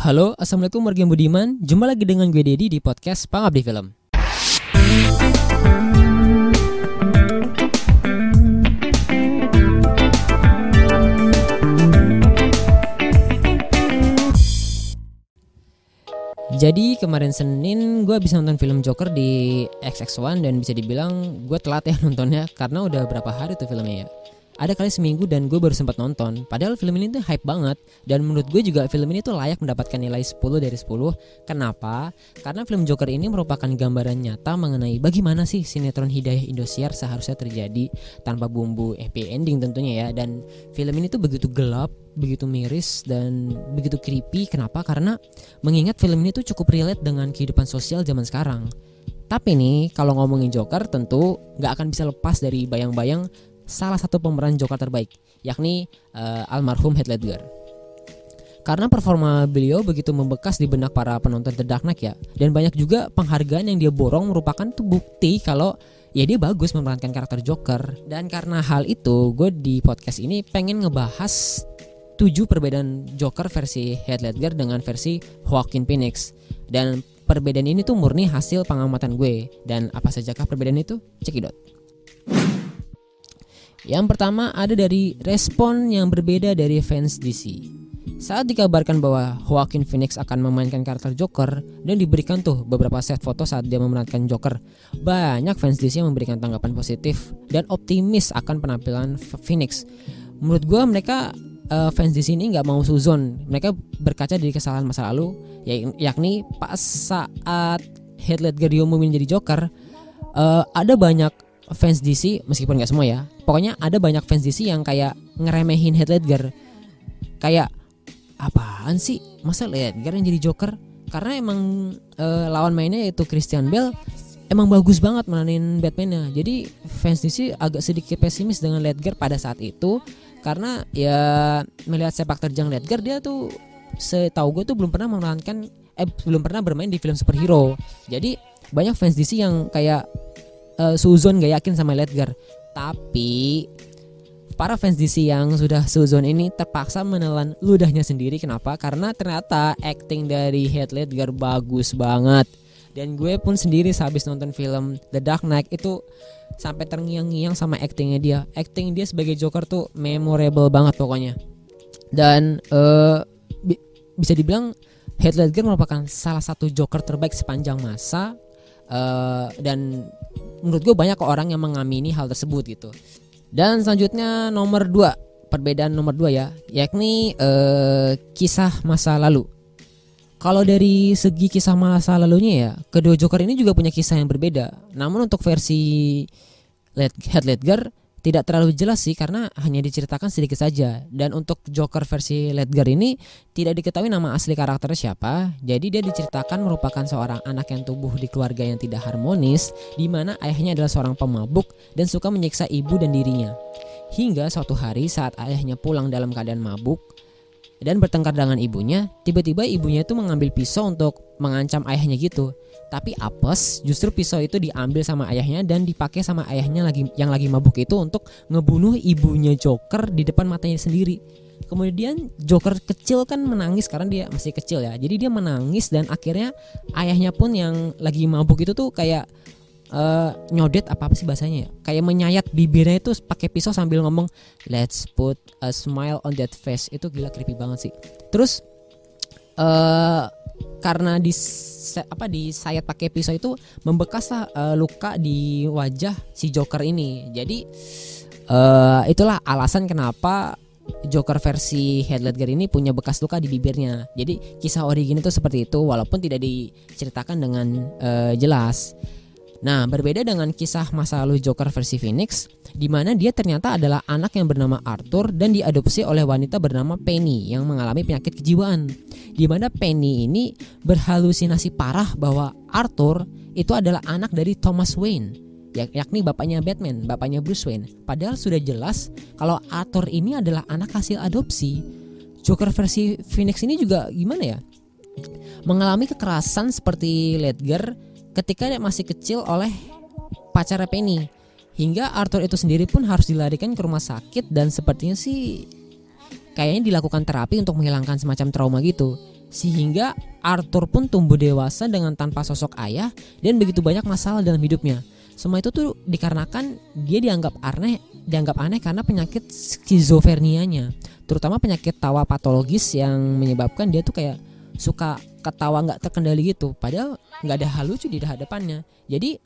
Halo, Assalamualaikum warahmatullahi Budiman Jumpa lagi dengan gue Dedi di podcast Pangabdi Film. Jadi kemarin Senin gue bisa nonton film Joker di XX1 dan bisa dibilang gue telat ya nontonnya karena udah berapa hari tuh filmnya ya ada kali seminggu dan gue baru sempat nonton. Padahal film ini tuh hype banget. Dan menurut gue juga film ini tuh layak mendapatkan nilai 10 dari 10 kenapa? karena film Joker ini merupakan gambaran nyata mengenai bagaimana sih sinetron Hidayah Indosiar seharusnya terjadi tanpa bumbu happy ending tentunya ya. Dan film ini tuh begitu gelap begitu miris dan begitu creepy. Kenapa? karena mengingat film ini tuh cukup relate dengan kehidupan sosial zaman sekarang. Tapi nih kalau ngomongin Joker tentu nggak akan bisa lepas dari bayang-bayang salah satu pemeran Joker terbaik, yakni uh, almarhum Heath Ledger. Karena performa beliau begitu membekas di benak para penonton The Dark Knight ya, dan banyak juga penghargaan yang dia borong merupakan tuh bukti kalau ya dia bagus memerankan karakter Joker. Dan karena hal itu, gue di podcast ini pengen ngebahas tujuh perbedaan Joker versi Heath Ledger dengan versi Joaquin Phoenix. Dan perbedaan ini tuh murni hasil pengamatan gue. Dan apa sajakah perbedaan itu? Cekidot. Yang pertama ada dari respon yang berbeda dari fans DC. Saat dikabarkan bahwa Joaquin Phoenix akan memainkan karakter Joker dan diberikan tuh beberapa set foto saat dia memerankan Joker, banyak fans DC yang memberikan tanggapan positif dan optimis akan penampilan Phoenix. Menurut gue mereka uh, fans di sini nggak mau suzon. Mereka berkaca dari kesalahan masa lalu, yakni pas saat Heath Ledger diumumin jadi Joker, uh, ada banyak fans DC meskipun nggak semua ya. Pokoknya ada banyak fans DC yang kayak ngeremehin Heath Ledger. Kayak apaan sih? Masa Ledger yang jadi Joker? Karena emang e, lawan mainnya yaitu Christian Bale emang bagus banget meranin Batman-nya. Jadi fans DC agak sedikit pesimis dengan Ledger pada saat itu. Karena ya melihat sepak terjang Ledger dia tuh setahu gue tuh belum pernah memerankan eh belum pernah bermain di film superhero. Jadi banyak fans DC yang kayak uh, Suzon gak yakin sama Ledger. Tapi para fans DC yang sudah Suzon ini terpaksa menelan ludahnya sendiri. Kenapa? Karena ternyata acting dari Heath Ledger bagus banget. Dan gue pun sendiri sehabis nonton film The Dark Knight itu sampai terngiang-ngiang sama actingnya dia. Acting dia sebagai Joker tuh memorable banget pokoknya. Dan uh, bi bisa dibilang Heath Ledger merupakan salah satu Joker terbaik sepanjang masa. Uh, dan menurut gue banyak orang yang mengamini hal tersebut gitu. Dan selanjutnya nomor dua perbedaan nomor dua ya yakni uh, kisah masa lalu. Kalau dari segi kisah masa lalunya ya kedua Joker ini juga punya kisah yang berbeda. Namun untuk versi Heath Ledger tidak terlalu jelas sih karena hanya diceritakan sedikit saja. Dan untuk Joker versi Ledger ini tidak diketahui nama asli karakternya siapa. Jadi dia diceritakan merupakan seorang anak yang tumbuh di keluarga yang tidak harmonis di mana ayahnya adalah seorang pemabuk dan suka menyiksa ibu dan dirinya. Hingga suatu hari saat ayahnya pulang dalam keadaan mabuk dan bertengkar dengan ibunya tiba-tiba ibunya itu mengambil pisau untuk mengancam ayahnya gitu tapi apes, justru pisau itu diambil sama ayahnya dan dipakai sama ayahnya lagi yang lagi mabuk itu untuk ngebunuh ibunya Joker di depan matanya sendiri. Kemudian Joker kecil kan menangis karena dia masih kecil ya. Jadi dia menangis dan akhirnya ayahnya pun yang lagi mabuk itu tuh kayak uh, nyodet apa apa sih bahasanya ya? Kayak menyayat bibirnya itu pakai pisau sambil ngomong let's put a smile on that face. Itu gila creepy banget sih. Terus uh, karena di apa di sayat pakai pisau itu membekas lah uh, luka di wajah si Joker ini. Jadi uh, itulah alasan kenapa Joker versi Heath Ledger ini punya bekas luka di bibirnya. Jadi kisah origin itu seperti itu walaupun tidak diceritakan dengan uh, jelas. Nah, berbeda dengan kisah masa lalu Joker versi Phoenix, di mana dia ternyata adalah anak yang bernama Arthur dan diadopsi oleh wanita bernama Penny yang mengalami penyakit kejiwaan. Di mana Penny ini berhalusinasi parah bahwa Arthur itu adalah anak dari Thomas Wayne, yakni bapaknya Batman, bapaknya Bruce Wayne. Padahal sudah jelas kalau Arthur ini adalah anak hasil adopsi. Joker versi Phoenix ini juga gimana ya? Mengalami kekerasan seperti Ledger ketika dia masih kecil oleh pacar Penny hingga Arthur itu sendiri pun harus dilarikan ke rumah sakit dan sepertinya sih kayaknya dilakukan terapi untuk menghilangkan semacam trauma gitu Sehingga Arthur pun tumbuh dewasa dengan tanpa sosok ayah dan begitu banyak masalah dalam hidupnya. Semua itu tuh dikarenakan dia dianggap aneh, dianggap aneh karena penyakit skizofrenianya, terutama penyakit tawa patologis yang menyebabkan dia tuh kayak suka ketawa nggak terkendali gitu, padahal nggak ada hal lucu di hadapannya. Jadi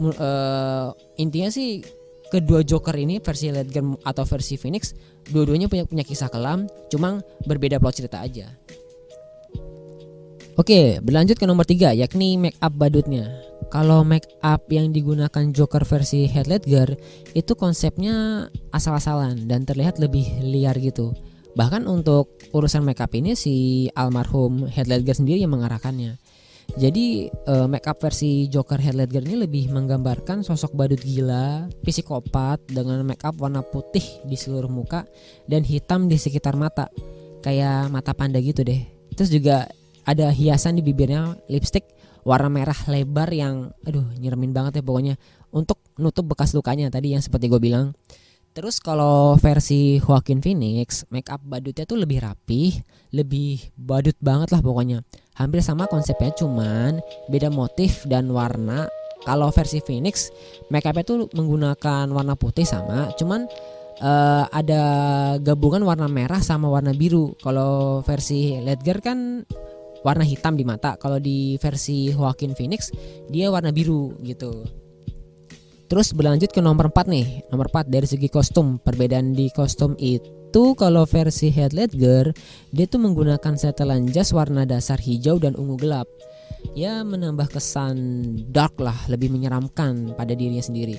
uh, intinya sih kedua Joker ini versi Ledger atau versi Phoenix dua-duanya punya punya kisah kelam, cuma berbeda plot cerita aja. Oke, berlanjut ke nomor 3 yakni make up badutnya. Kalau make up yang digunakan Joker versi Heath Ledger itu konsepnya asal-asalan dan terlihat lebih liar gitu. Bahkan untuk urusan make up ini si almarhum Heath Ledger sendiri yang mengarahkannya. Jadi uh, make up versi Joker Heath Ledger ini lebih menggambarkan sosok badut gila, psikopat dengan make up warna putih di seluruh muka dan hitam di sekitar mata, kayak mata panda gitu deh. Terus juga ada hiasan di bibirnya lipstick warna merah lebar yang aduh nyeremin banget ya pokoknya untuk nutup bekas lukanya tadi yang seperti gue bilang terus kalau versi Joaquin Phoenix make up badutnya tuh lebih rapih lebih badut banget lah pokoknya hampir sama konsepnya cuman beda motif dan warna kalau versi Phoenix make upnya tuh menggunakan warna putih sama cuman uh, ada gabungan warna merah sama warna biru kalau versi Ledger kan warna hitam di mata. Kalau di versi Joaquin Phoenix dia warna biru gitu. Terus berlanjut ke nomor 4 nih. Nomor 4 dari segi kostum. Perbedaan di kostum itu kalau versi Heath Ledger dia tuh menggunakan setelan jas warna dasar hijau dan ungu gelap. Ya menambah kesan dark lah, lebih menyeramkan pada dirinya sendiri.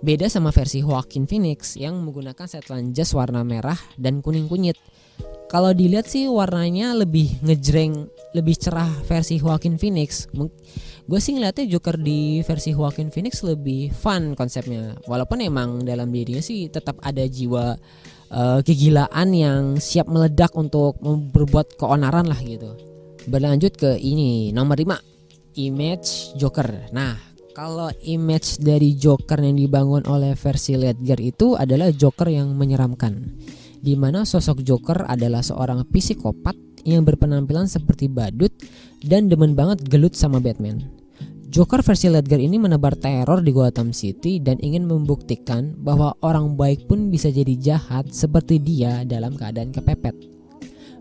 Beda sama versi Joaquin Phoenix yang menggunakan setelan jas warna merah dan kuning kunyit kalau dilihat sih warnanya lebih ngejreng lebih cerah versi Joaquin Phoenix. Gue sih ngeliatnya Joker di versi Joaquin Phoenix lebih fun konsepnya. Walaupun emang dalam dirinya sih tetap ada jiwa uh, kegilaan yang siap meledak untuk berbuat keonaran lah gitu. Berlanjut ke ini nomor 5 image Joker. Nah kalau image dari Joker yang dibangun oleh versi Ledger itu adalah Joker yang menyeramkan di mana sosok Joker adalah seorang psikopat yang berpenampilan seperti badut dan demen banget gelut sama Batman. Joker versi Ledger ini menebar teror di Gotham City dan ingin membuktikan bahwa orang baik pun bisa jadi jahat seperti dia dalam keadaan kepepet.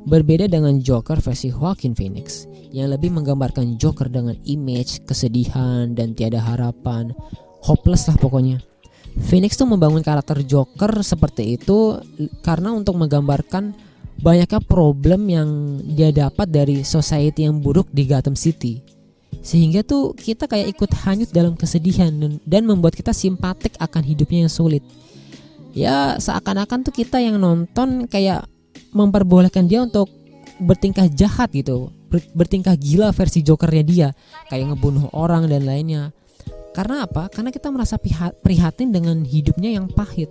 Berbeda dengan Joker versi Joaquin Phoenix yang lebih menggambarkan Joker dengan image kesedihan dan tiada harapan, hopeless lah pokoknya. Phoenix tuh membangun karakter Joker seperti itu karena untuk menggambarkan banyaknya problem yang dia dapat dari society yang buruk di Gotham City. Sehingga tuh kita kayak ikut hanyut dalam kesedihan dan membuat kita simpatik akan hidupnya yang sulit. Ya seakan-akan tuh kita yang nonton kayak memperbolehkan dia untuk bertingkah jahat gitu, bertingkah gila versi Jokernya dia, kayak ngebunuh orang dan lainnya. Karena apa? Karena kita merasa prihatin dengan hidupnya yang pahit.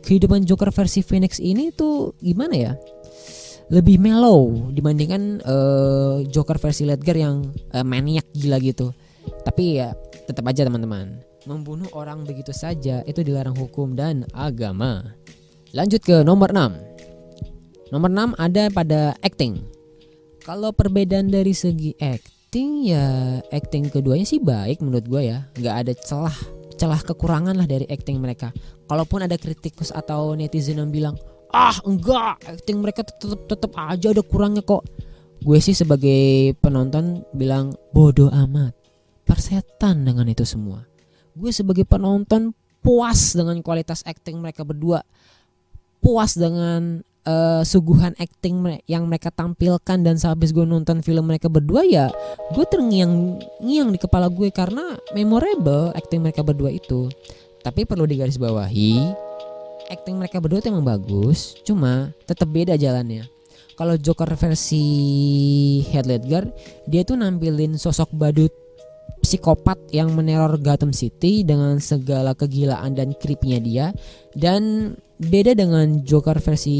Kehidupan Joker versi Phoenix ini tuh gimana ya? Lebih mellow dibandingkan uh, Joker versi Ledger yang uh, maniak gila gitu. Tapi ya tetap aja teman-teman, membunuh orang begitu saja itu dilarang hukum dan agama. Lanjut ke nomor 6. Nomor 6 ada pada acting. Kalau perbedaan dari segi act acting ya acting keduanya sih baik menurut gue ya. Nggak ada celah celah kekurangan lah dari acting mereka. Kalaupun ada kritikus atau netizen yang bilang ah enggak acting mereka tetep tetep aja ada kurangnya kok. Gue sih sebagai penonton bilang bodoh amat persetan dengan itu semua. Gue sebagai penonton puas dengan kualitas acting mereka berdua. Puas dengan uh, suguhan acting yang mereka tampilkan dan sehabis gue nonton film mereka berdua ya gue terngiang-ngiang di kepala gue karena memorable acting mereka berdua itu. Tapi perlu digarisbawahi acting mereka berdua itu emang bagus cuma tetap beda jalannya. Kalau Joker versi Heath Ledger dia tuh nampilin sosok badut psikopat yang meneror Gotham City dengan segala kegilaan dan creepy dia. Dan beda dengan Joker versi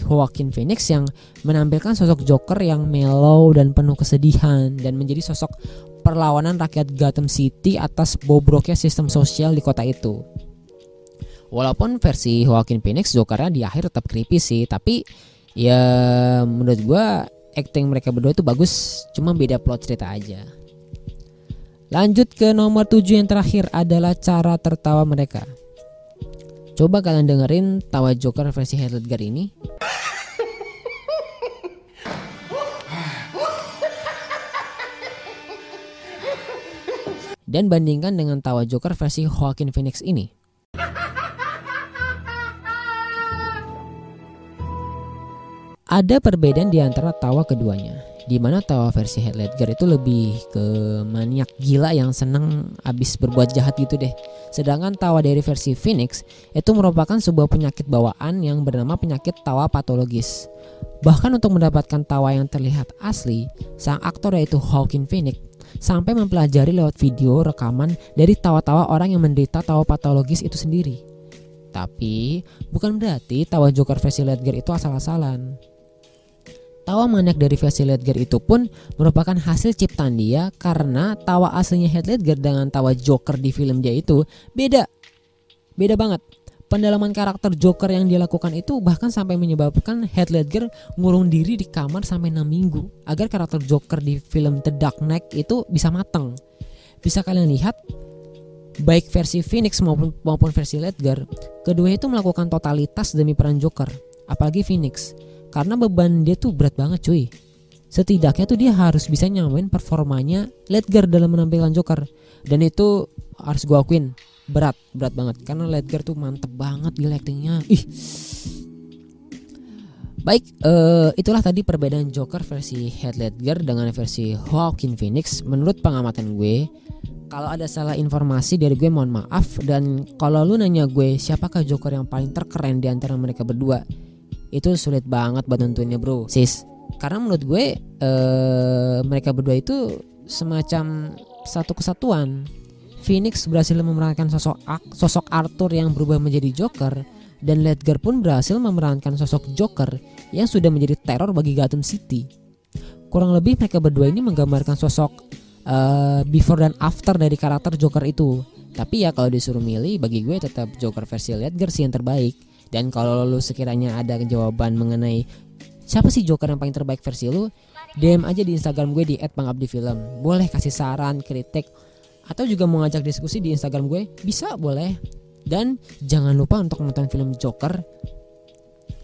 Joaquin Phoenix yang menampilkan sosok Joker yang mellow dan penuh kesedihan dan menjadi sosok perlawanan rakyat Gotham City atas bobroknya sistem sosial di kota itu. Walaupun versi Joaquin Phoenix Jokernya di akhir tetap creepy sih, tapi ya menurut gue acting mereka berdua itu bagus, cuma beda plot cerita aja. Lanjut ke nomor 7 yang terakhir adalah cara tertawa mereka. Coba kalian dengerin tawa Joker versi Heath Ledger ini. Dan bandingkan dengan tawa Joker versi Joaquin Phoenix ini. Ada perbedaan di antara tawa keduanya, di mana tawa versi Heath Ledger itu lebih ke maniak gila yang seneng abis berbuat jahat gitu deh. Sedangkan tawa dari versi Phoenix itu merupakan sebuah penyakit bawaan yang bernama penyakit tawa patologis. Bahkan untuk mendapatkan tawa yang terlihat asli, sang aktor yaitu Joaquin Phoenix sampai mempelajari lewat video rekaman dari tawa-tawa orang yang menderita tawa patologis itu sendiri. Tapi bukan berarti tawa Joker versi Ledger itu asal-asalan. Tawa maniak dari versi Ledger itu pun merupakan hasil ciptaan dia karena tawa aslinya Heath Ledger dengan tawa Joker di film dia itu beda. Beda banget. Pendalaman karakter Joker yang dia lakukan itu bahkan sampai menyebabkan Heath Ledger ngurung diri di kamar sampai 6 minggu agar karakter Joker di film The Dark Knight itu bisa matang. Bisa kalian lihat baik versi Phoenix maupun, maupun versi Ledger, kedua itu melakukan totalitas demi peran Joker, apalagi Phoenix karena beban dia tuh berat banget cuy. Setidaknya tuh dia harus bisa nyamain performanya Ledger dalam menampilkan Joker. Dan itu harus gue akuin berat berat banget. Karena Ledger tuh mantep banget di actingnya. Ih. Baik, uh, itulah tadi perbedaan Joker versi Heath Ledger dengan versi Joaquin Phoenix. Menurut pengamatan gue, kalau ada salah informasi dari gue mohon maaf. Dan kalau lu nanya gue siapakah Joker yang paling terkeren di antara mereka berdua, itu sulit banget buat nentuinnya bro sis karena menurut gue ee, mereka berdua itu semacam satu kesatuan Phoenix berhasil memerankan sosok sosok Arthur yang berubah menjadi Joker dan Ledger pun berhasil memerankan sosok Joker yang sudah menjadi teror bagi Gotham City. Kurang lebih mereka berdua ini menggambarkan sosok uh, before dan after dari karakter Joker itu. Tapi ya kalau disuruh milih bagi gue tetap Joker versi Ledger sih yang terbaik. Dan kalau lu sekiranya ada jawaban mengenai siapa sih Joker yang paling terbaik versi lu, DM aja di Instagram gue di @pangabdifilm. Boleh kasih saran, kritik atau juga mau ngajak diskusi di Instagram gue, bisa boleh. Dan jangan lupa untuk nonton film Joker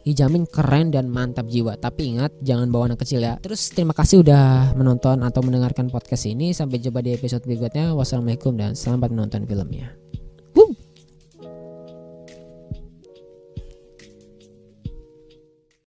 dijamin keren dan mantap jiwa. Tapi ingat jangan bawa anak kecil ya. Terus terima kasih udah menonton atau mendengarkan podcast ini. Sampai jumpa di episode berikutnya. Wassalamualaikum dan selamat menonton filmnya.